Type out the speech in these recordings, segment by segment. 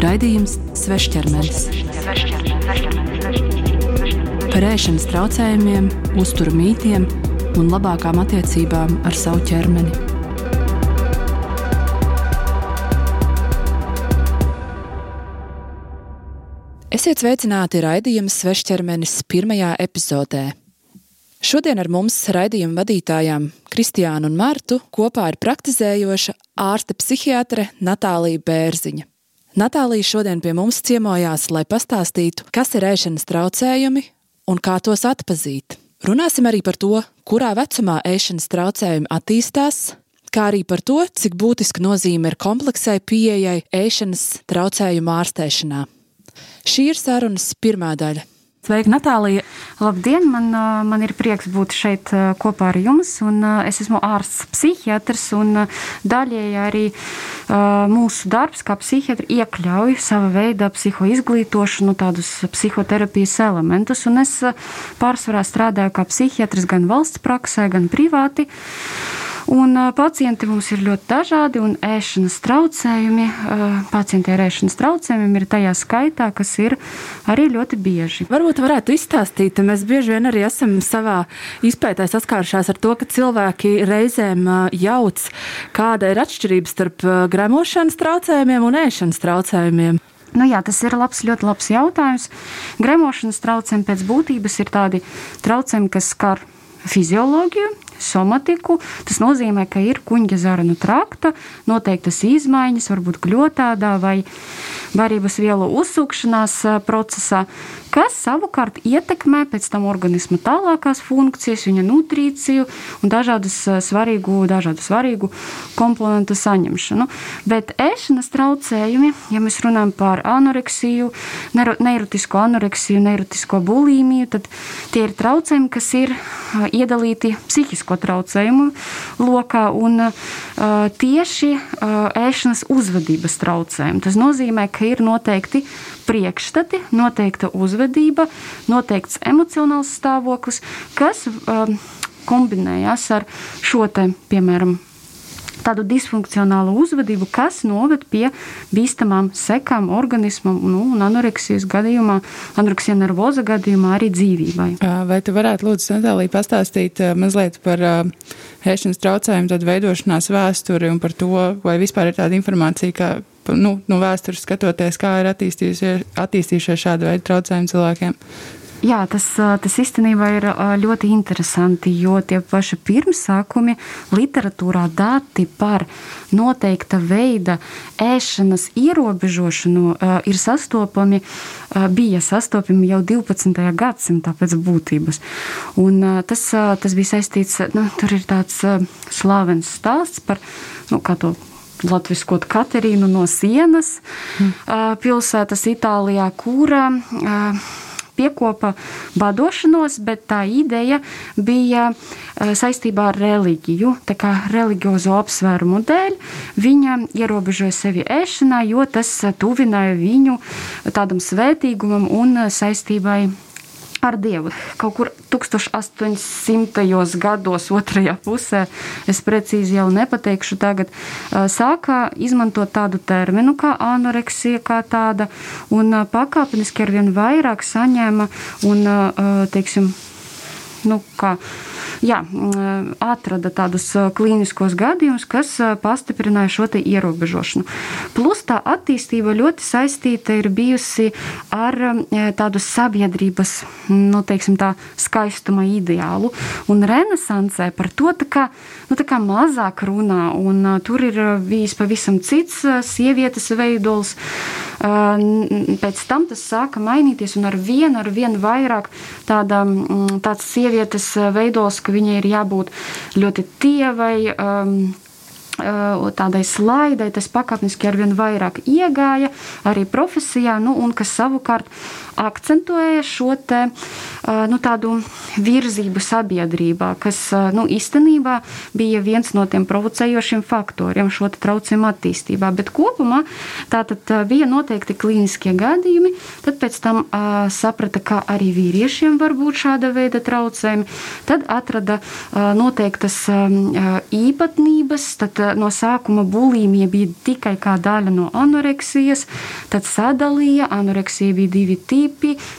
Raidījums Svešķermenis. Par ēšanas traucējumiem, uzturu mītiem un labākām attiecībām ar savu ķermeni. Esiet sveicināti raidījuma Svešķermenis pirmajā epizodē. Šodien ar mums raidījuma vadītājām Kristiānu un Martu kopā ir praktizējoša ārste psihiatre Natālija Bērziņa. Natālija šodien pie mums ciemojās, lai pastāstītu, kas ir ēšanas traucējumi un kā tos atpazīt. Runāsim arī par to, kurā vecumā ēšanas traucējumi attīstās, kā arī par to, cik būtiska nozīme ir kompleksai pieejai ēšanas traucējumu ārstēšanā. Šī ir sarunas pirmā daļa. Sveika, Natālija! Labdien! Man, man ir prieks būt šeit kopā ar jums. Es esmu ārsts, psihiatrs, un daļēji arī mūsu darbs kā psihiatri iekļauj sava veida psihoizglītošanu, tādus psihoterapijas elementus. Un es pārsvarā strādāju kā psihiatrs gan valsts praksē, gan privāti. Un pacienti mums ir ļoti dažādi, un ēšanas traucējumi, pacienti ar ēšanas traucējumiem ir tajā skaitā, kas ir arī ļoti bieži. Varbūt varētu izstāstīt, mēs bieži vien arī esam savā izpētē saskārušās ar to, ka cilvēki reizēm jauc, kāda ir atšķirība starp gremošanas traucējumiem un ēšanas traucējumiem. Nu jā, tas ir labs, ļoti labs jautājums. Gremošanas traucējumi pēc būtības ir tādi traucējumi, kas skar fizioloģiju, somatiku. Tas nozīmē, ka ir kuģa zarnu trakta, noteiktas izmaiņas, varbūt kļotādā vai varības vielu uzsūkšanās procesā, kas savukārt ietekmē pēc tam organisma tālākās funkcijas, viņa nutrīciju un dažādas svarīgu, dažādu svarīgu komponentu saņemšanu. Bet ēšanas traucējumi, ja mēs runājam par anoreksiju, neirotisko anoreksiju, neirotisko bulīmiju, tad tie ir traucējumi, kas ir iedalīti psihisko psihisko traucējumu lokā un uh, tieši uh, ēšanas uzvedības traucējumi. Tas nozīmē, ka ir noteikti priekšstati, noteikta uzvedība, noteikts emocionāls stāvoklis, kas uh, kombinējas ar šo te, piemēram, tādu disfunkcionālu uzvedību, kas noved pie bīstamām sekām organismam, nu, un anoreksijas gadījumā, anoreksija nervoza gadījumā arī dzīvībai. Vai tu varētu lūdzu, Natālija, pastāstīt mazliet par ēšanas traucējumu, tad veidošanās vēsturi un par to, vai vispār ir tāda informācija, ka nu, no vēstures skatoties, kā ir attīstījušies šāda veida traucējumi cilvēkiem? Jā, tas, tas īstenībā ir ļoti interesanti, jo tie paši pirmsākumi literatūrā dati par noteikta veida ēšanas ierobežošanu ir sastopami, bija sastopami jau 12. gadsimtā pēc būtības. Un tas, tas bija saistīts, nu, tur ir tāds slavens stāsts par, nu, kā to latviskot Katerīnu no sienas mm. pilsētas Itālijā, kura piekopa badošanos, bet tā ideja bija eh, saistībā ar reliģiju. Tā kā religiozo apsvērumu dēļ viņa ierobežoja sevi ēšanā, jo tas tuvināja viņu tādam svētīgumam un saistībai ar Dievu. Kaut kur 1800. gados, otrajā pusē, es precīzi jau nepateikšu, tagad sākā izmantot tādu terminu kā anoreksija, kā tāda, un pakāpeniski ar vien vairāk saņēma un, teiksim, nu, kā jā, atrada tādus klīniskos gadījumus, kas pastiprināja šo ierobežošanu. Plus tā attīstība ļoti saistīta ir bijusi ar tādu sabiedrības nu, teiksim, tā, skaistuma ideālu. Un renesansē par to tā kā, nu, tā kā mazāk runā, un tur ir bijis pavisam cits sievietes veidols. Pēc tam tas sāka mainīties, un ar vienu, ar vienu vairāk tāda, tāds sievietes veidols, ka viņai ir jābūt ļoti tievai. Um, tādai slaidai, tas pakāpeniski ar vien vairāk iegāja arī profesijā, nu, un kas savukārt akcentuēja šo te, nu, tādu virzību sabiedrībā, kas nu, īstenībā bija viens no tiem provocējošiem faktoriem šo traucējumu attīstībā. Bet kopumā tātad bija noteikti klīniskie gadījumi, tad pēc tam saprata, ka arī vīriešiem var būt šāda veida traucējumi. Tad atrada noteiktas īpatnības, tad no sākuma bulīmija bija tikai kā daļa no anoreksijas, tad sadalīja, anoreksija bija divi tipi,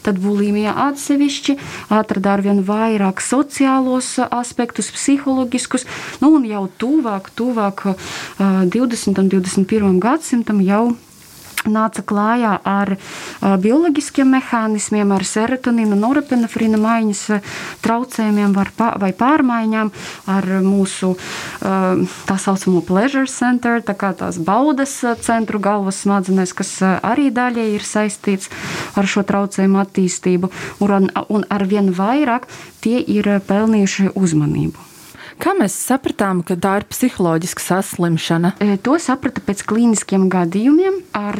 tad bulīmija atsevišķi, atrada arvien vairāk sociālos aspektus, psiholoģiskus, nu un jau tuvāk, tuvāk 20. un 21. gadsimtam jau nāca klājā ar bioloģiskiem mehānismiem, ar serotonīnu, norepinefrīna maiņas traucējumiem vai pārmaiņām, ar mūsu tā saucamo pleasure center, tā kā tās baudas centru galvas smadzenēs, kas arī daļai ir saistīts ar šo traucējumu attīstību, un, un ar vien vairāk tie ir pelnījuši uzmanību. Kā mēs sapratām, ka tā ir psiholoģiska saslimšana? To saprata pēc klīniskiem gadījumiem ar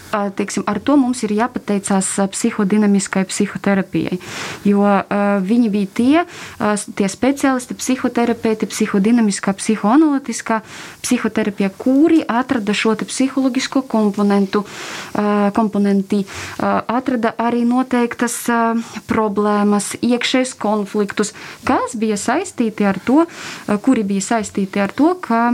teiksim, ar to mums ir jāpateicās psihodinamiskai psihoterapijai. Jo viņi bija tie, tie speciālisti, psihoterapeiti, psihodinamiskā, psihoanalitiskā psihoterapija, kuri atrada šo psiholoģisko komponentu, komponenti, atrada arī noteiktas problēmas, iekšējus konfliktus, kas bija saistīti ar to, kuri bija saistīti ar to, ka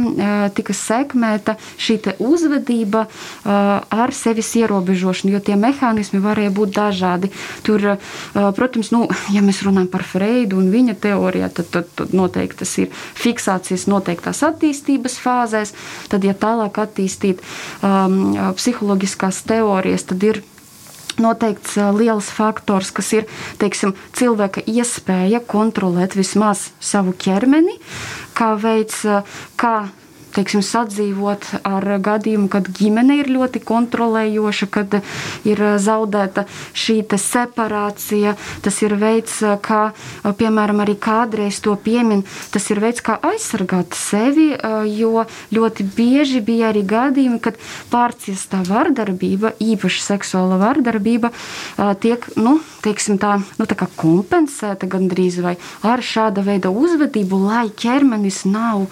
tika sekmēta šī uzvedība ar sevis ierobežošanu, jo tie mehānismi varēja būt dažādi. Tur, protams, nu, ja mēs runājam par Freidu un viņa teorijā, tad, tad, tad noteikti tas ir fiksācijas noteiktās attīstības fāzēs. Tad, ja tālāk attīstīt um, psiholoģiskās teorijas, tad ir noteikts liels faktors, kas ir teiksim, cilvēka iespēja kontrolēt vismaz savu ķermeni, kā veids, kā teiksim, sadzīvot ar gadījumu, kad ģimene ir ļoti kontrolējoša, kad ir zaudēta šī separācija. Tas ir veids, kā piemēram arī kādreiz to piemin, tas ir veids, kā aizsargāt sevi, jo ļoti bieži bija arī gadījumi, kad pārciestā vardarbība, īpaši seksuāla vardarbība, tiek, nu, teiksim tā, nu, tā kā kompensēta gandrīz vai ar šāda veida uzvedību, lai ķermenis nav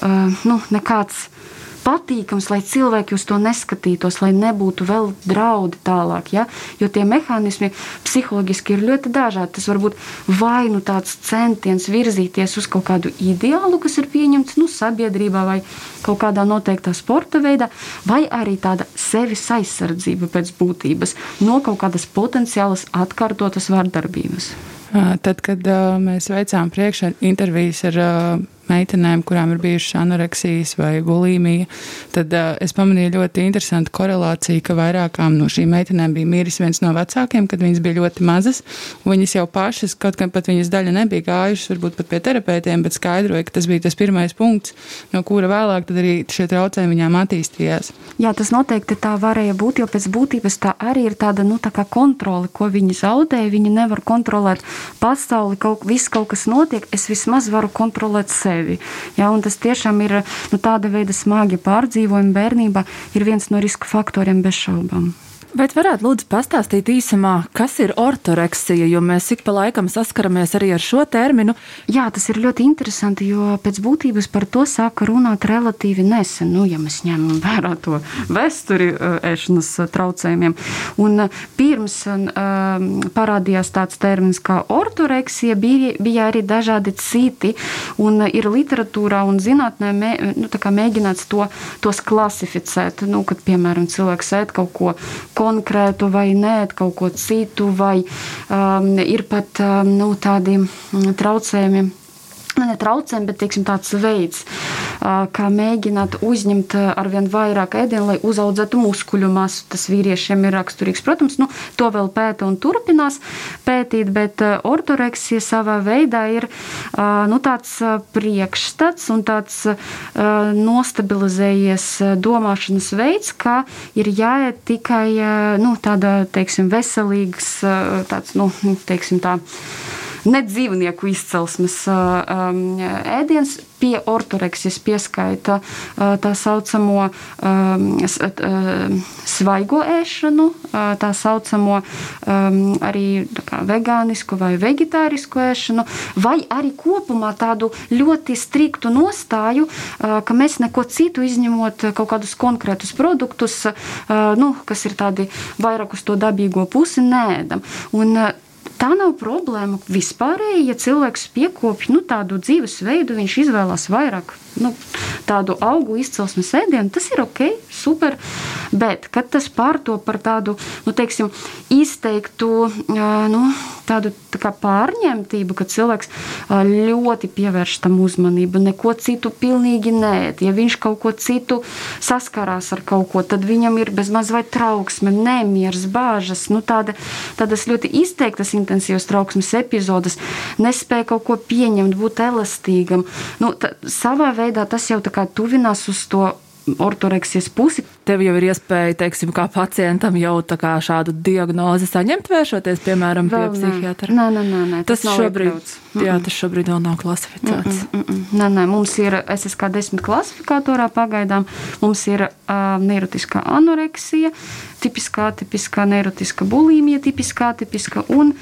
nu, nekāds patīkams, lai cilvēki uz to neskatītos, lai nebūtu vēl draudi tālāk. Ja? Jo tie mehānismi psiholoģiski ir ļoti dažādi. Tas var būt vai nu tāds centiens virzīties uz kaut kādu ideālu, kas ir pieņemts nu, sabiedrībā vai kaut kādā noteiktā sporta veidā, vai arī tāda sevis aizsardzība pēc būtības no kaut kādas potenciālas atkārtotas vardarbības. Tad, kad uh, mēs veicām priekšā intervijas ar uh, meitenēm, kurām ir bijušas anoreksijas vai bulīmija, tad uh, es pamanīju ļoti interesantu korelāciju, ka vairākām no šīm meitenēm bija miris viens no vecākiem, kad viņas bija ļoti mazas. Viņas jau pašas, kaut gan pat viņas daļa nebija gājušas, varbūt pat pie terapeitiem, bet skaidroja, ka tas bija tas pirmais punkts, no kura vēlāk arī šie traucējumi viņām attīstījās. Jā, tas noteikti tā varēja būt, jo pēc būtības tā arī ir tāda nu, tā kontrole, ko viņi zaudēja. Viņi nevar kontrolēt pasauli, kaut, viss kaut kas notiek, es vismaz varu kontrolēt sevi sevi. Ja, tas tiešām ir nu, tāda veida smagi pārdzīvojumi bērnībā, ir viens no riska faktoriem bez šaubām. Bet varētu lūdzu pastāstīt īsumā, kas ir ortoreksija, jo mēs ik pa laikam saskaramies arī ar šo terminu. Jā, tas ir ļoti interesanti, jo pēc būtības par to sāka runāt relatīvi nesen, nu, ja mēs ņemam vērā to vēsturi eh, ēšanas traucējumiem. Un eh, pirms parādījās tāds termins kā ortoreksija, bija, bija arī dažādi citi, un ir literatūrā un zinātnē mē, nu, mēģināts to, tos klasificēt, nu, kad, piemēram, cilvēks ēd kaut ko konkrētu vai nē, kaut ko citu, vai um, ir pat um, nu, tādi mm, traucējumi ne traucējumi, bet teiksim, tāds veids, kā mēģināt uzņemt ar vien vairāk ēdienu, lai uzaudzētu muskuļu masu. Tas vīriešiem ir raksturīgs. Protams, nu, to vēl pēta un turpinās pētīt, bet ortoreksija savā veidā ir nu, tāds priekšstats un tāds nostabilizējies domāšanas veids, ka ir jāiet tikai nu, tāda, teiksim, veselīgs, tāds, nu, teiksim tā, nedzīvnieku izcelsmes ēdiens pie ortoreksijas pieskaita tā saucamo svaigo ēšanu, tā saucamo arī tā vegānisku vai vegetārisku ēšanu, vai arī kopumā tādu ļoti striktu nostāju, ka mēs neko citu izņemot kaut kādus konkrētus produktus, nu, kas ir tādi vairāk uz to dabīgo pusi, nēdam. Un, Tā nav problēma vispārēji, ja cilvēks piekopja nu, tādu dzīvesveidu, viņš izvēlās vairāk nu, tādu augu izcelsmes ēdienu, tas ir ok, super. Bet, kad tas pārto par tādu nu, teiksim, izteiktu nu, tādu tā pārņemtību, ka cilvēks ļoti pievērš tam uzmanību, neko citu pilnīgi nē, ja viņš kaut ko citu saskarās ar kaut ko, tad viņam ir bezmaz vai trauksme, nemieris, bāžas, nu, tāda, tādas ļoti izteiktas intensīvas trauksmes epizodes, nespēja kaut ko pieņemt, būt elastīgam. Nu, tā, savā veidā tas jau tā kā tuvinās uz to ortoreksijas pusi. Tev jau ir iespēja, teiksim, kā pacientam jau kā šādu diagnozi saņemt, vēršoties, piemēram, Vēl pie psihiatra. Nē, nē, nē, nē tas, tas šobrīd, iekļauts. jā, tas šobrīd vēl nav klasificēts. Mm -mm, mm nē, nē, mums ir SSK desmit klasifikatorā pagaidām, mums ir uh, neirotiskā anoreksija, tipiskā, tipiskā neirotiska bulīmija, tipiskā, tipiska un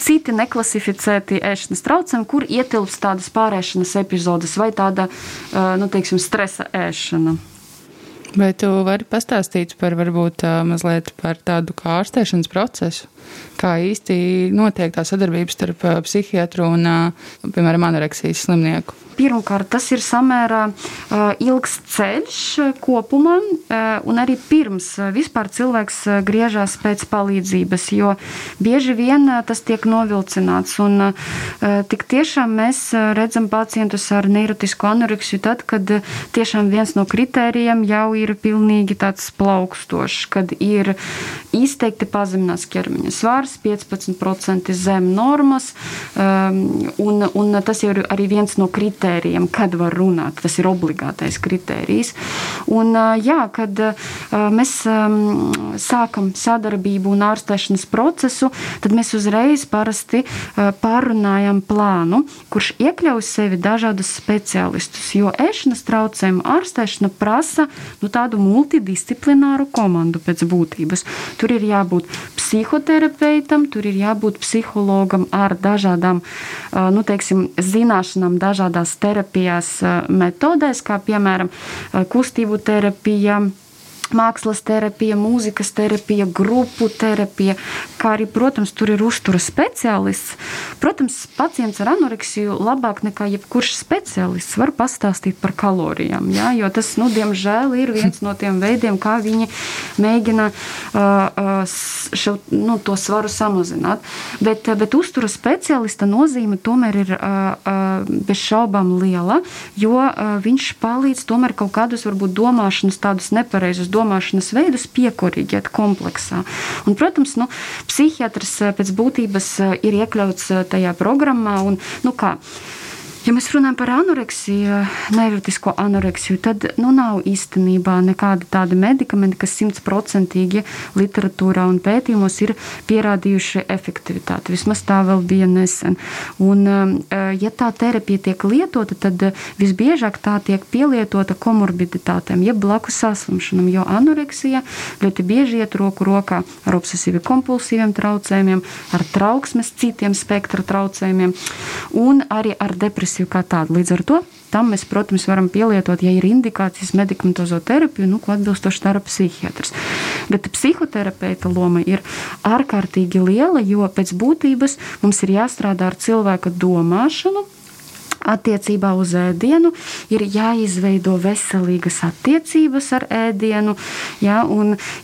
citi neklasificēti ēšanas traucējumi, kur ietilpst tādas pārēšanas epizodes vai tāda nu, teiksim, stresa ēšana. Vai tu vari pastāstīt par varbūt mazliet par tādu kā ārstēšanas procesu? Kā īsti notiek tā sadarbība starp psihiatru un, piemēram, anoreksijas slimnieku? Pirmkārt, tas ir samērā ilgs ceļš kopumā, un arī pirms vispār cilvēks griežas pēc palīdzības, jo bieži vien tas tiek novilcināts. Un, tik tiešām mēs redzam pacientus ar neirotisku anoreksiju tad, kad tiešām viens no kritērijiem jau ir pilnīgi tāds plaukstošs, kad ir izteikti pazemināts ķermeņa svars, 15% zem normas, un, un tas ir arī viens no kritērijiem kad var runāt. Tas ir obligātais kritērijs. Un, jā, kad mēs sākam sadarbību un ārstēšanas procesu, tad mēs uzreiz parasti pārunājam plānu, kurš iekļauj sevi dažādus speciālistus. Jo ēšanas traucējumu ārstēšana prasa nu, tādu multidisciplināru komandu pēc būtības. Tur ir jābūt psihoterapeitam, tur ir jābūt psihologam ar dažādām nu, teiksim, zināšanām, dažādās terapijās metodēs, kā piemēram kustību terapija, mākslas terapija, mūzikas terapija, grupu terapija, kā arī, protams, tur ir uzturas speciālists. Protams, pacients ar anoreksiju labāk nekā jebkurš speciālists var pastāstīt par kalorijām, ja? jo tas, nu, diemžēl, ir viens no tiem veidiem, kā viņi mēģina uh, šo, nu, to svaru samazināt. Bet, bet uzturas speciālista nozīme tomēr ir uh, uh, bez šaubām liela, jo viņš palīdz tomēr kaut kādus, varbūt, domāšanas tādus nepareizus domāšanas veidus piekoriģēt kompleksā. Un, protams, nu, psihiatrs eh, pēc būtības eh, ir iekļauts eh, tajā programmā. Un, nu, kā, Ja mēs runājam par anoreksiju, neirotisko anoreksiju, tad nu, nav īstenībā nekāda tāda medikamenta, kas simtprocentīgi literatūrā un pētījumos ir pierādījuši efektivitāti. Vismaz tā vēl bija nesen. Un, eh, ja tā terapija tiek lietota, tad visbiežāk tā tiek pielietota komorbiditātēm, jeb blakus saslimšanām, jo anoreksija ļoti bieži iet roku rokā ar obsesīvi kompulsīviem traucējumiem, ar trauksmes, citiem spektra traucējumiem un arī ar depresiju depresiju kā tādu. Līdz ar to tam mēs, protams, varam pielietot, ja ir indikācijas medikamentozo terapiju, nu, ko atbilstoši dara psihiatrs. Bet psihoterapeita loma ir ārkārtīgi liela, jo pēc būtības mums ir jāstrādā ar cilvēka domāšanu, attiecībā uz ēdienu, ir jāizveido veselīgas attiecības ar ēdienu. Ja,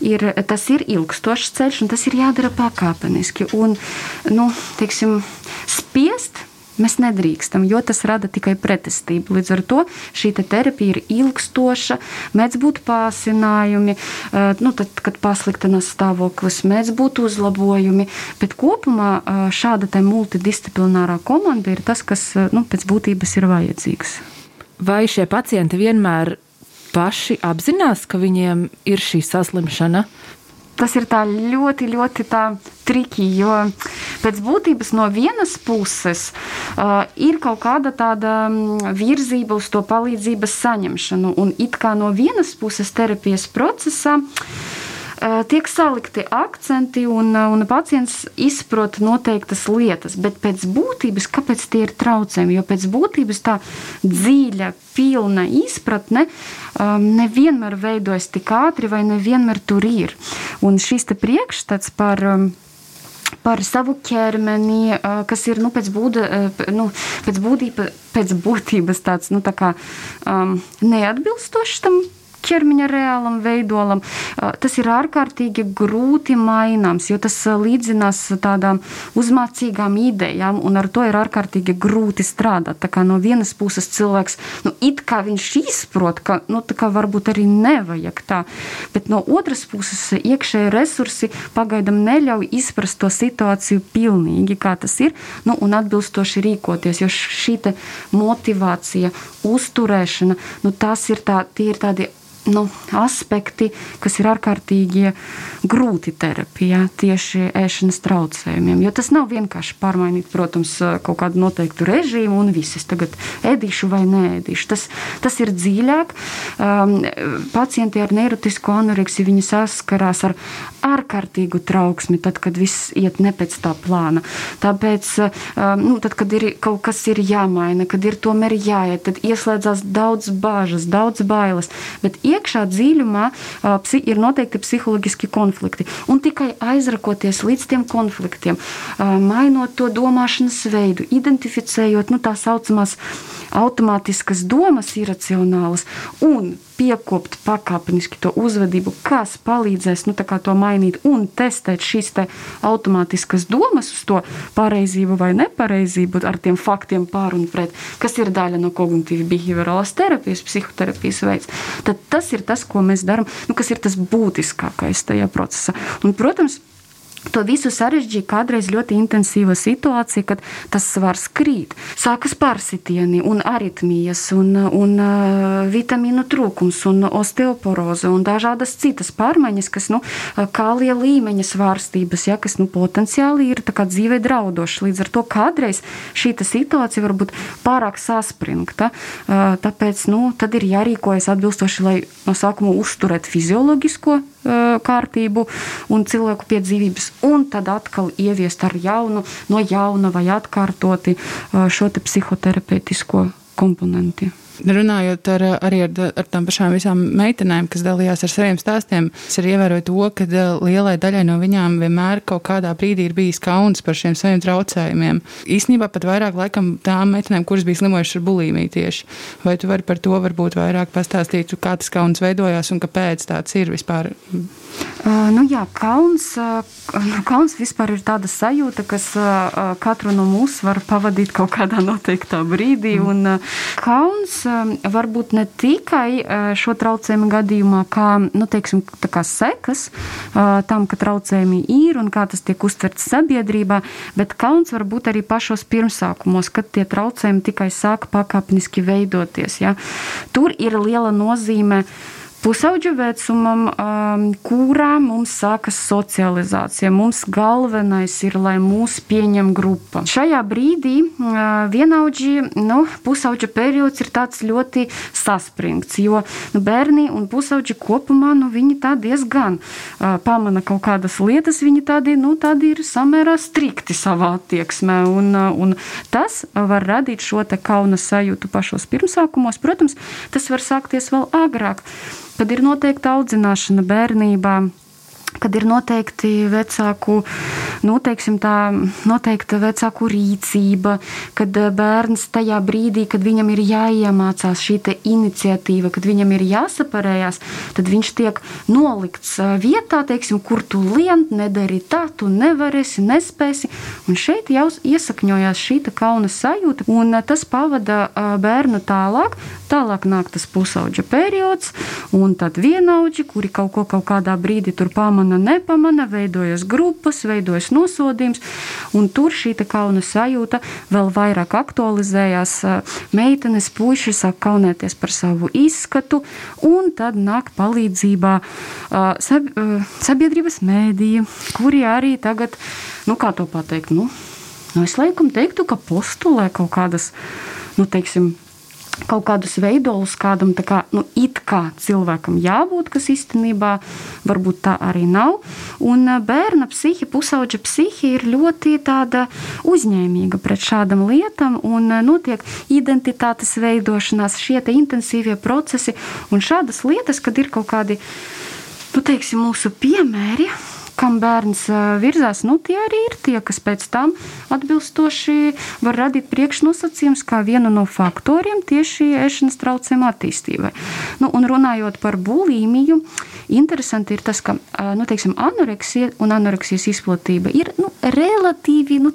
ir, tas ir ilgstošs ceļš, un tas ir jādara pakāpeniski. Un, nu, teiksim, spiest Mēs nedrīkstam, jo tas rada tikai pretestību. Līdz ar to šī te terapija ir ilgstoša, mēdz būt pārsinājumi, nu, tad, kad pasliktinās stāvoklis, mēdz būt uzlabojumi. Bet kopumā šāda multidisciplinārā komanda ir tas, kas nu, pēc būtības ir vajadzīgs. Vai šie pacienti vienmēr paši apzinās, ka viņiem ir šī saslimšana? Tas ir ļoti, ļoti triki, jo pēc būtības no vienas puses uh, ir kaut kāda tāda virzība uz to palīdzības saņemšanu, un it kā no vienas puses terapijas procesā Eh, tiek salikti akcenti un, un pacients izprot noteiktas lietas, bet pēc būtības, kāpēc tie ir traucējumi? Jo pēc būtības tā dziļa, pilna izpratne nevienmēr veidojas tik ātri vai nevienmēr tur ir. Un šis priekšstats par par savu ķermeni, kas ir nu, pēc, būda, nu, pēc, būtība, pēc būtības tāds nu, tā kā, um, neatbilstošs tam ķermeņa reālam veidolam, tas ir ārkārtīgi grūti maināms, jo tas līdzinās tādām uzmācīgām idejām, un ar to ir ārkārtīgi grūti strādāt. Tā kā no vienas puses cilvēks, nu, it kā viņš izprot, ka, nu, varbūt arī nevajag tā, bet no otras puses iekšēji resursi pagaidam neļauj izprast to situāciju pilnīgi, kā tas ir, nu, un atbilstoši rīkoties, jo šī motivācija, uzturēšana, nu, tas ir, tā, ir tādi nu, aspekti, kas ir ārkārtīgi grūti terapijā, tieši ēšanas traucējumiem. Jo tas nav vienkārši pārmainīt, protams, kaut kādu noteiktu režīmu un viss. Es tagad ēdīšu vai nēdīšu. Tas, tas ir dziļāk. Um, pacienti ar neirotisku anoreksiju viņi saskarās ar ārkārtīgu trauksmi, tad, kad viss iet ne pēc tā plāna. Tāpēc, um, nu, tad, kad ir kaut kas ir jāmaina, kad ir tomēr jāiet, tad ieslēdzās daudz bāžas, daudz bailes. Bet iekšā dziļumā ir noteikti psiholoģiski konflikti. Un tikai aizrakoties līdz tiem konfliktiem, mainot to domāšanas veidu, identificējot nu, tā saucamās automātiskas domas, iracionālas un piekopt pakāpeniski to uzvedību, kas palīdzēs nu, to mainīt un testēt šīs te automātiskas domas uz to pareizību vai nepareizību ar tiem faktiem pār un pret, kas ir daļa no kognitīvas behaviorālās terapijas, psihoterapijas veids. Tad tas ir tas, ko mēs darām, nu, kas ir tas būtiskākais tajā procesā. Un, protams, To visu sarežģīja kādreiz ļoti intensīva situācija, kad tas svars krīt. Sākas pārsitieni, un aritmijas, un, un uh, vitamīnu trūkums, un osteoporoze, un dažādas citas pārmaiņas, kas nu, kālie līmeņa svārstības, ja, kas nu, potenciāli ir dzīvē draudošas. Līdz ar to kādreiz šī situācija var būt pārāk saspringta. Uh, tāpēc nu, tad ir jārīkojas atbilstoši, lai no sākuma uzturētu fizioloģisko kārtību un cilvēku piedzīvības, un tad atkal ieviest ar jaunu, no jauna vai atkārtoti šo psihoterapeitisko komponenti. Runājot ar, arī ar, ar tām pašām visām meitenēm, kas dalījās ar saviem stāstiem, es arī ievēroju to, ka lielai daļai no viņām vienmēr kaut kādā brīdī ir bijis kauns par šiem saviem traucējumiem. Īsnībā pat vairāk laikam tām meitenēm, kuras bija slimojušas ar bulimiju tieši. Vai tu vari par to varbūt vairāk pastāstīt, kā tas kauns veidojās un kāpēc tāds ir vispār? Nu jā, kauns, nu, kauns vispār ir tāda sajūta, kas katru no mums var pavadīt kaut kādā noteiktā brīdī. Mm. Un, kauns var būt ne tikai šo traucējumu gadījumā, kā, nu, teiksim, kā sekas tam, ka traucējumi ir un kā tas tiek uztverts sabiedrībā, bet kauns var būt arī pašos pirmsākumos, kad tie traucējumi tikai sāk pakāpeniski veidoties. Ja? Tur ir liela nozīme pusauģu vecumam, um, kurā mums sākas socializācija. Mums galvenais ir, lai mūs pieņem grupa. Šajā brīdī uh, vienaudži, nu, pusauģa periods ir tāds ļoti saspringts, jo nu, bērni un pusauģi kopumā, nu, viņi tā diezgan uh, pamana kaut kādas lietas, viņi tādi, nu, tādi ir samērā strikti savā attieksmē, un, uh, un tas var radīt šo te kauna sajūtu pašos pirmsākumos. Protams, tas var sākties vēl agrāk kad ir noteikta audzināšana bērnībā kad ir noteikti vecāku, nu, teiksim, tā, noteikta vecāku rīcība, kad eh, bērns tajā brīdī, kad viņam ir jāiemācās šī iniciatīva, kad viņam ir jāsaparējās, tad viņš tiek nolikts eh, vietā, teiksim, kur tu lien, nedari tā, tu nevarēsi, nespēsi. Un šeit jau iesakņojās šī kauna sajūta, un eh, tas pavada bērnu tālāk. Tālāk nāk tas pusauģa periods, un tad vienaudži, kuri kaut ko kaut kādā brīdī tur pamana, nepamana, veidojas grupas, veidojas būs nosodījums. Un tur šī kauna sajūta vēl vairāk aktualizējās. Meitenes, puiši sāk kaunēties par savu izskatu, un tad nāk palīdzībā sabiedrības mēdīja, kuri arī tagad, nu, kā to pateikt, nu, nu es laikam teiktu, ka postulē kaut kādas, nu, teiksim, kaut kādus veidolus kādam kā, nu, it kā cilvēkam jābūt, kas īstenībā varbūt tā arī nav. Un bērna psihi, pusauģa psihi ir ļoti uzņēmīga pret šādam lietām un notiek identitātes veidošanās, šie intensīvie procesi un šādas lietas, kad ir kaut kādi, nu, teiksim, mūsu piemēri kam bērns virzās, nu, tie arī ir tie, kas pēc tam atbilstoši var radīt priekšnosacījumus kā vienu no faktoriem tieši ēšanas traucējumu attīstībai. Nu, un runājot par bulīmiju, interesanti ir tas, ka nu, teiksim, anoreksija un anoreksijas izplatība ir nu, relatīvi nu,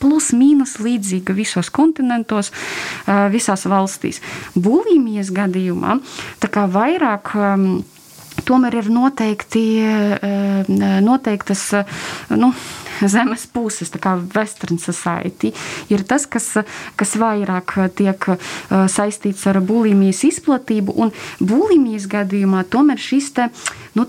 plus-mínus līdzīga visos kontinentos, visās valstīs. Bulīmijas gadījumā tā kā vairāk tomēr ir noteikti, eh, noteiktas nu, zemes puses, tā kā Western Society, ir tas, kas, kas vairāk tiek uh, saistīts ar bulimijas izplatību. Un bulimijas gadījumā tomēr šis te, nu,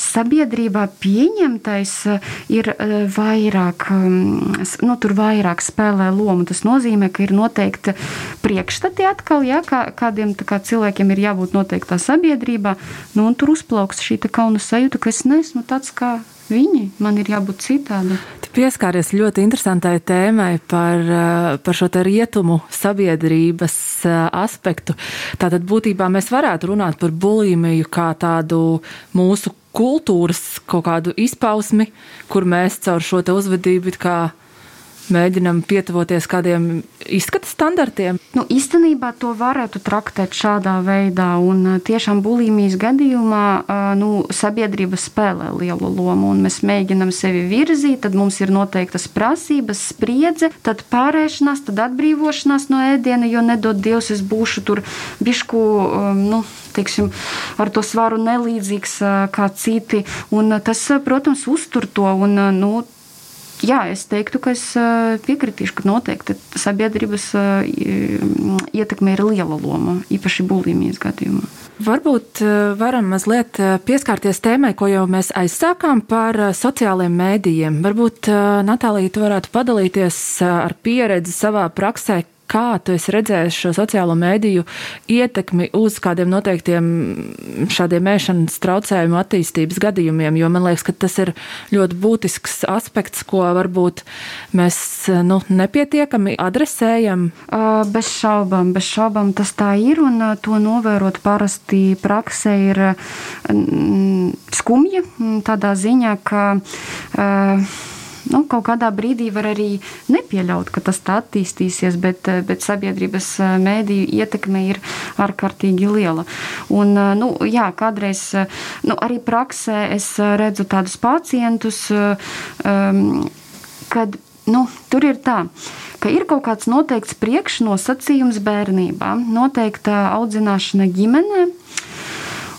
sabiedrībā pieņemtais uh, ir uh, vairāk, um, nu, tur vairāk spēlē lomu. Tas nozīmē, ka ir noteikti priekšstati atkal, ja, kā, kādiem kā cilvēkiem ir jābūt noteiktā sabiedrībā, nu, un tur uzplauks šī kauna sajūta, ka es neesmu tāds kā viņi, man ir jābūt citādi. Tu pieskāries ļoti interesantai tēmai par, eh, par šo rietumu sabiedrības eh, aspektu. Tātad būtībā mēs varētu runāt par bulimiju kā tādu mūsu kultūras kaut kādu izpausmi, kur mēs caur šo uzvedību kā mēģinam pietuvoties kādiem izskata standartiem? Nu, īstenībā to varētu traktēt šādā veidā. Un tiešām bulimijas gadījumā nu, sabiedrība spēlē lielu lomu. Mēs mēģinam sevi virzīt, tad mums ir noteiktas prasības, spriedze, tad pārēšanās, tad atbrīvošanās no ēdiena, jo nedod Dievs, es būšu tur bišku. Nu, teiksim, ar to svaru nelīdzīgs kā citi. Un tas, protams, uztur to. Un, nu, Jā, es teiktu, ka es piekritīšu, ka noteikti sabiedrības ietekme ir liela loma, īpaši bulimijas gadījumā. Varbūt varam mazliet pieskarties tēmai, ko jau mēs aizsākām par sociālajiem mēdījiem. Varbūt Natālija, tu varētu padalīties ar pieredzi savā praksē, kā tu esi redzējis šo sociālo mēdīju ietekmi uz kādiem noteiktiem šādiem mēšanas traucējumu attīstības gadījumiem, jo man liekas, ka tas ir ļoti būtisks aspekts, ko varbūt mēs nu, nepietiekami adresējam. Bez šaubām, bez šaubām tas tā ir, un to novērot parasti praksē ir skumji tādā ziņā, ka nu, kaut kādā brīdī var arī nepieļaut, ka tas tā attīstīsies, bet, eh, bet sabiedrības eh, mēdīju ietekme ir ārkārtīgi liela. Un, eh, nu, jā, kādreiz nu, arī praksē es redzu tādus pacientus, um, kad nu, tur ir tā ka ir kaut kāds noteikts priekšnosacījums bērnībā, noteikta audzināšana ģimenē.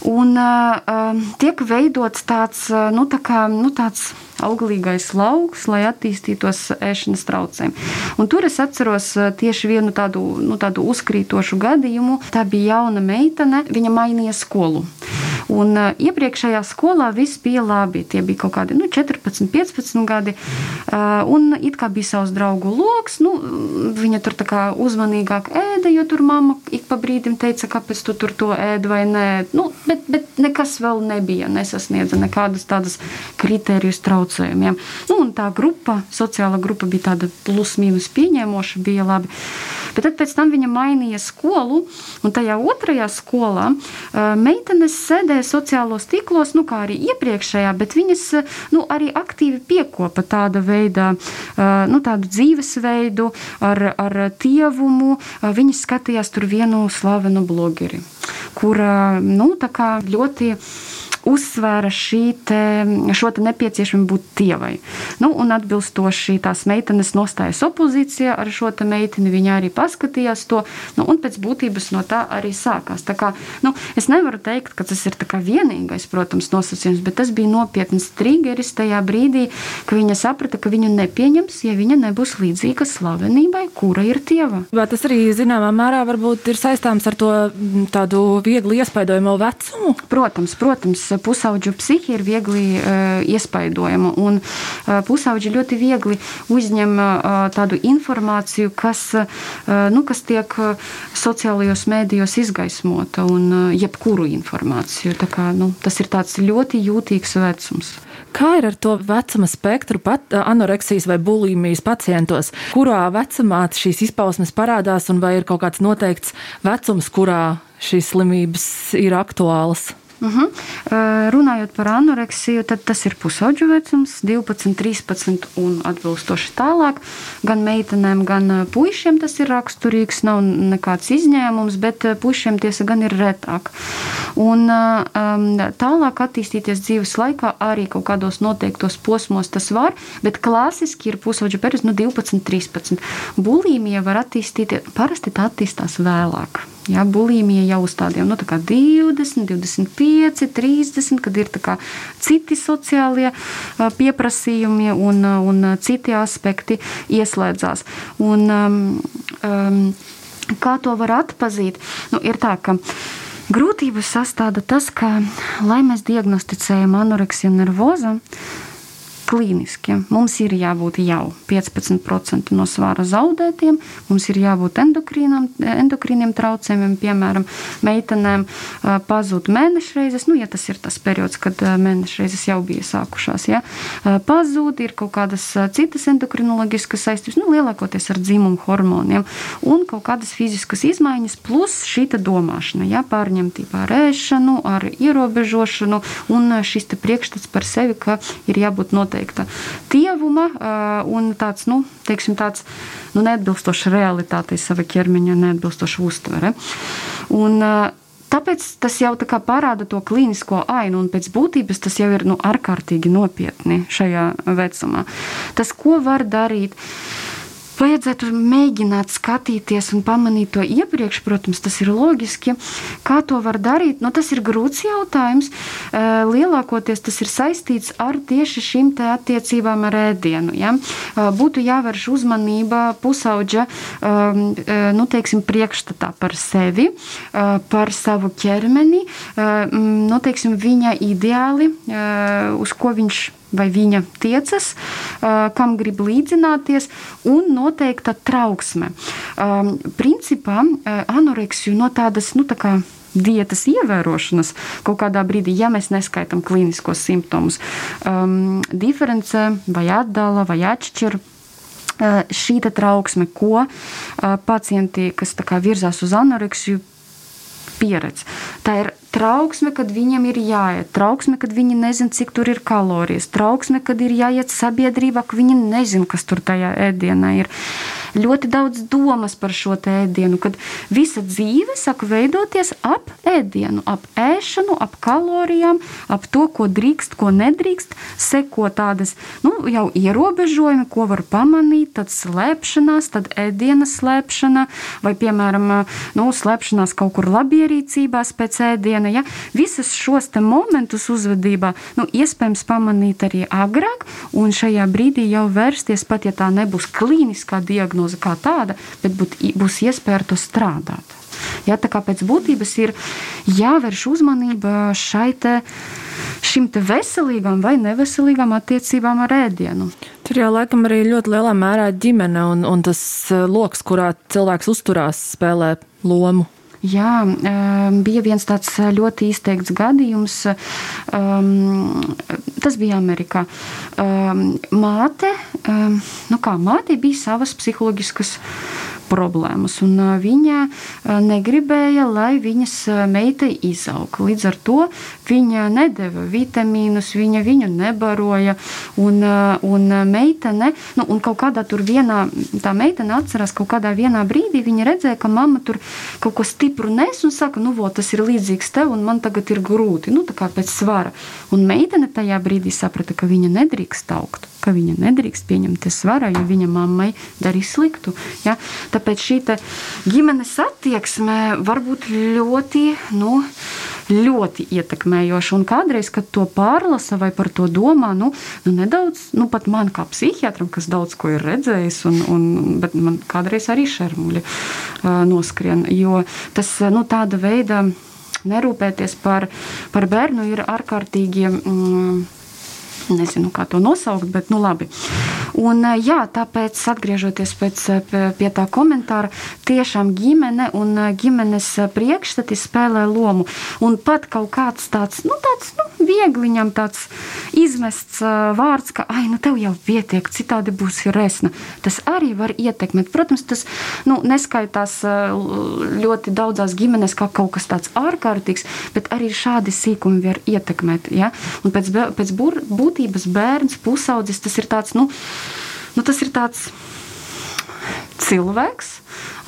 Un uh, tiek veidots tāds, nu, tā kā, nu, tāds auglīgais lauks, lai attīstītos ēšanas traucējumi. Un tur es atceros eh, tieši vienu tādu, nu, tādu uzkrītošu gadījumu. Tā bija jauna meitene, viņa mainīja skolu. Un uh, iepriekšējā skolā viss bija labi. Tie bija kaut kādi nu, 14, 15 gadi. Uh, un it kā bija savs draugu lokus, nu, viņa tur uzmanīgāk ēda, jo tur mamma ik pa brīdim teica, kāpēc tu tur to ēd vai nē. Nu, bet, bet nekas vēl nebija, nesasniedza nekādas tādas kritērijas traucējumiem. Nu, tā grupa, sociāla grupa bija tāda plus-mínus pieņēmoša, bija labi. Bet tad pēc tam viņa mainīja skolu, un tajā otrajā skolā meitenes sēdēja sociālos tīklos, nu, kā arī iepriekšējā, bet viņas nu, arī aktīvi piekopa tāda veida, nu, tādu dzīvesveidu ar, ar tievumu. Viņas skatījās tur vienu slavenu blogeri, kura nu, ļoti uzsvēra te, šo te nepieciešamību būt tievai. Nu, un atbilstoši tās meitenes nostājas opozīcijā ar šo te meiteni, viņa arī paskatījās to, nu, un pēc būtības no tā arī sākās. Tā kā, nu, es nevaru teikt, ka tas ir vienīgais, protams, nosacījums, bet tas bija nopietns triggeris tajā brīdī, ka viņa saprata, ka viņu nepieņems, ja viņa nebūs līdzīga slavenībai, kura ir tieva. Vai tas arī zināmā mērā varbūt ir saistāms ar to tādu viegli iespaidojamo vecumu? Protams, protams pusauģu psihi ir viegli uh, iespaidojama, un uh, pusauģi ļoti viegli uzņem uh, tādu informāciju, kas, nu, kas tiek sociālajos mēdījos izgaismota, un jebkuru informāciju. Kā, nu, tas ir ļoti jūtīgs vecums. Kā ir ar to vecuma spektru, pat anoreksijas vai bulimijas pacientos? Kurā vecumā šīs izpausmes parādās, un vai ir kaut kāds noteikts vecums, kurā šīs slimības ir aktuālas? Uh -huh. Runājot par anoreksiju, tad tas ir pusauģu vecums, 12, 13 un atbilstoši tālāk. Gan meitenēm, gan puišiem tas ir raksturīgs, nav nekāds izņēmums, bet puišiem tiesa gan ir retāk. Un tālāk attīstīties dzīves laikā arī kaut kādos noteiktos posmos tas var, bet klasiski ir pusauģu periods no 12, 13. Bulīmija var attīstīties, parasti tā attīstās vēlāk. Ja, bulimija jau uz tādiem nu, tā 20, 25, 30, kad ir citi sociālie pieprasījumi un, un citi aspekti ieslēdzās. Un, um, um, kā to var atpazīt? Nu, ir tā, ka grūtības sastāda tas, ka, lai mēs diagnosticējam anoreksiju nervozu, klīniski. Mums ir jābūt jau 15% no svāra zaudētiem, mums ir jābūt endokrīniem traucējumiem, piemēram, meitenēm pazūd mēnešreizes, nu, ja tas ir tas periods, kad mēnešreizes jau bija sākušās. Ja? Pazūd, ir kaut kādas citas endokrinoloģiskas saistības, nu, lielākoties ar dzimumu hormoniem, un kaut kādas fiziskas izmaiņas, plus šī domāšana, ja? pārņemtība ar ēšanu, ar ierobežošanu, un šis priekšstats par sevi, ka ir jābūt noteikti noteikta tievuma un tāds, nu, teiksim, tāds nu, neatbilstošs realitātei sava ķermeņa, neatbilstoša uztvere. Un, Tāpēc tas jau tā parāda to klīnisko ainu, un pēc būtības tas jau ir nu, ārkārtīgi nopietni šajā vecumā. Tas, ko var darīt, vajadzētu mēģināt skatīties un pamanīt to iepriekš, protams, tas ir loģiski. Kā to var darīt? Nu, tas ir grūts jautājums. Lielākoties tas ir saistīts ar tieši šīm attiecībām ar ēdienu. Ja? Būtu jāvērš uzmanība pusauģa nu, teiksim, priekšstatā par sevi, par savu ķermeni, nu, teiksim, viņa ideāli, uz ko viņš vai viņa tiecas, kam grib līdzināties, un noteikta trauksme. Principā anoreksiju no tādas, nu, tā kā diētas ievērošanas kaut kādā brīdī, ja mēs neskaitām klīniskos simptomus, um, diferencē vai atdala vai atšķir. Uh, šī trauksme, ko uh, pacienti, kas virzās uz anoreksiju, pieredz. Tā ir trauksme, kad viņam ir jāiet, trauksme, kad viņi nezina, cik tur ir kalorijas, trauksme, kad ir jāiet sabiedrībā, ka viņi nezina, kas tur tajā ēdienā ir ļoti daudz domas par šo ēdienu, kad visa dzīve sāk veidoties ap ēdienu, ap ēšanu, ap kalorijām, ap to, ko drīkst, ko nedrīkst. Seko tādas nu, jau ierobežojumi, ko var pamanīt, tad slēpšanās, tad ēdiena slēpšana, vai, piemēram, nu, slēpšanās kaut kur labierīcībās pēc ēdiena. Ja? Visus šos momentus uzvedībā nu, iespējams pamanīt arī agrāk, un šajā brīdī jau vērsties, pat ja tā nebūs klīniskā diagnoze diagnoze kā tāda, bet būt, būs iespēja ar to strādāt. Ja, tā kā pēc būtības ir jāvērš uzmanība šai te, šim te veselīgam vai neveselīgam attiecībām ar ēdienu. Tur jau laikam arī ļoti lielā mērā ģimene un, un tas eh, lokus, kurā cilvēks uzturās, spēlē lomu. Jā, bija viens tāds ļoti izteikts gadījums. Tas bija Amerikā. Māte, nu kā māte bija savas psiholoģiskas problēmas. Un viņa negribēja, lai viņas meita izaug. Līdz ar to viņa nedeva vitamīnus, viņa viņu nebaroja. Un, un meitene, nu, un kaut kādā tur vienā, tā meitene atcerās, kaut kādā vienā brīdī viņa redzēja, ka mamma tur kaut ko stipru nes un saka, nu, vo, tas ir līdzīgs tev, un man tagad ir grūti, nu, tā kā pēc svara. Un meitene tajā brīdī saprata, ka viņa nedrīkst augt ka viņa nedrīkst pieņemt svaru, jo viņa mammai darīs sliktu. Ja? Tāpēc šī ģimenes attieksme var būt ļoti. Nu, ļoti ietekmējoša. Un kādreiz, kad to pārlasa vai par to domā, nu, nu nedaudz, nu, pat man kā psihiatram, kas daudz ko ir redzējis, un, un, man kādreiz arī šermuļi uh, noskrien. Jo tas nu, tāda veida nerūpēties par, par bērnu ir ārkārtīgi. Mm, nezinu, kā to nosaukt, bet nu labi. Un, jā, tāpēc, atgriežoties pēc, pie tā komentāra, tiešām ģimene un ģimenes priekšstati spēlē lomu. Un pat kaut kāds tāds, nu, tāds nu, viegli viņam tāds izmests vārds, ka, ai, nu, tev jau pietiek, citādi būs resna. Tas arī var ietekmēt. Protams, tas nu, neskaitās ļoti daudzās ģimenēs kā kaut kas tāds ārkārtīgs, bet arī šādi sīkumi var ietekmēt. Ja? Un pēc, pēc būtības bērns, pusaudzis, tas ir tāds, nu, nu tas ir tāds cilvēks,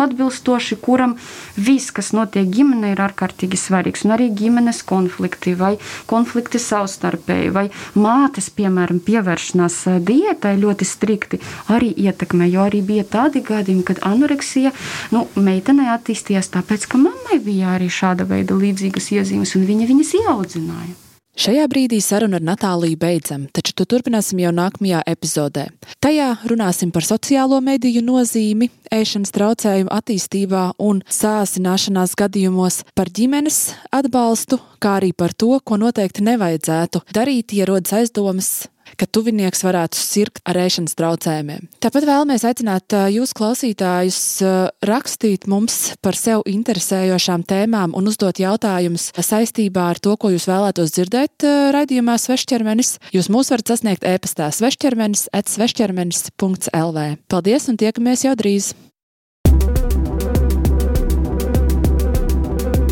atbilstoši kuram viss, kas notiek ģimenē, ir ārkārtīgi svarīgs. Un arī ģimenes konflikti vai konflikti savstarpēji, vai mātes, piemēram, pievēršanās eh, diētai ļoti strikti arī ietekmē. Jo arī bija tādi gadījumi, kad anoreksija nu, meitenei attīstījās tāpēc, ka mammai bija arī šāda veida līdzīgas iezīmes, un viņa viņas ieaudzināja. Šajā brīdī sarunu ar Natāliju beidzam, taču to turpināsim jau nākamajā epizodē. Tajā runāsim par sociālo mediju nozīmi, ēšanas traucējumu attīstībā un sāsināšanās gadījumos, par ģimenes atbalstu, kā arī par to, ko noteikti nevajadzētu darīt, ja rodas aizdomas ka tuvinieks varētu sirgt ar ēšanas traucējumiem. Tāpat vēlamies aicināt jūs, klausītājus, rakstīt mums par sev interesējošām tēmām un uzdot jautājumus saistībā ar to, ko jūs vēlētos dzirdēt raidījumā Svešķermenis. Jūs mūs varat sasniegt e-pastā svešķermenis at svešķermenis.lv. Paldies un tiekamies jau drīz!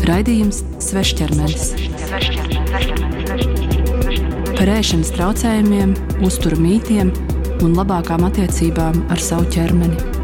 Raidījums Svešķermenis. Svešķermenis par ēšanas traucējumiem, uzturu mītiem un labākām attiecībām ar savu ķermeni.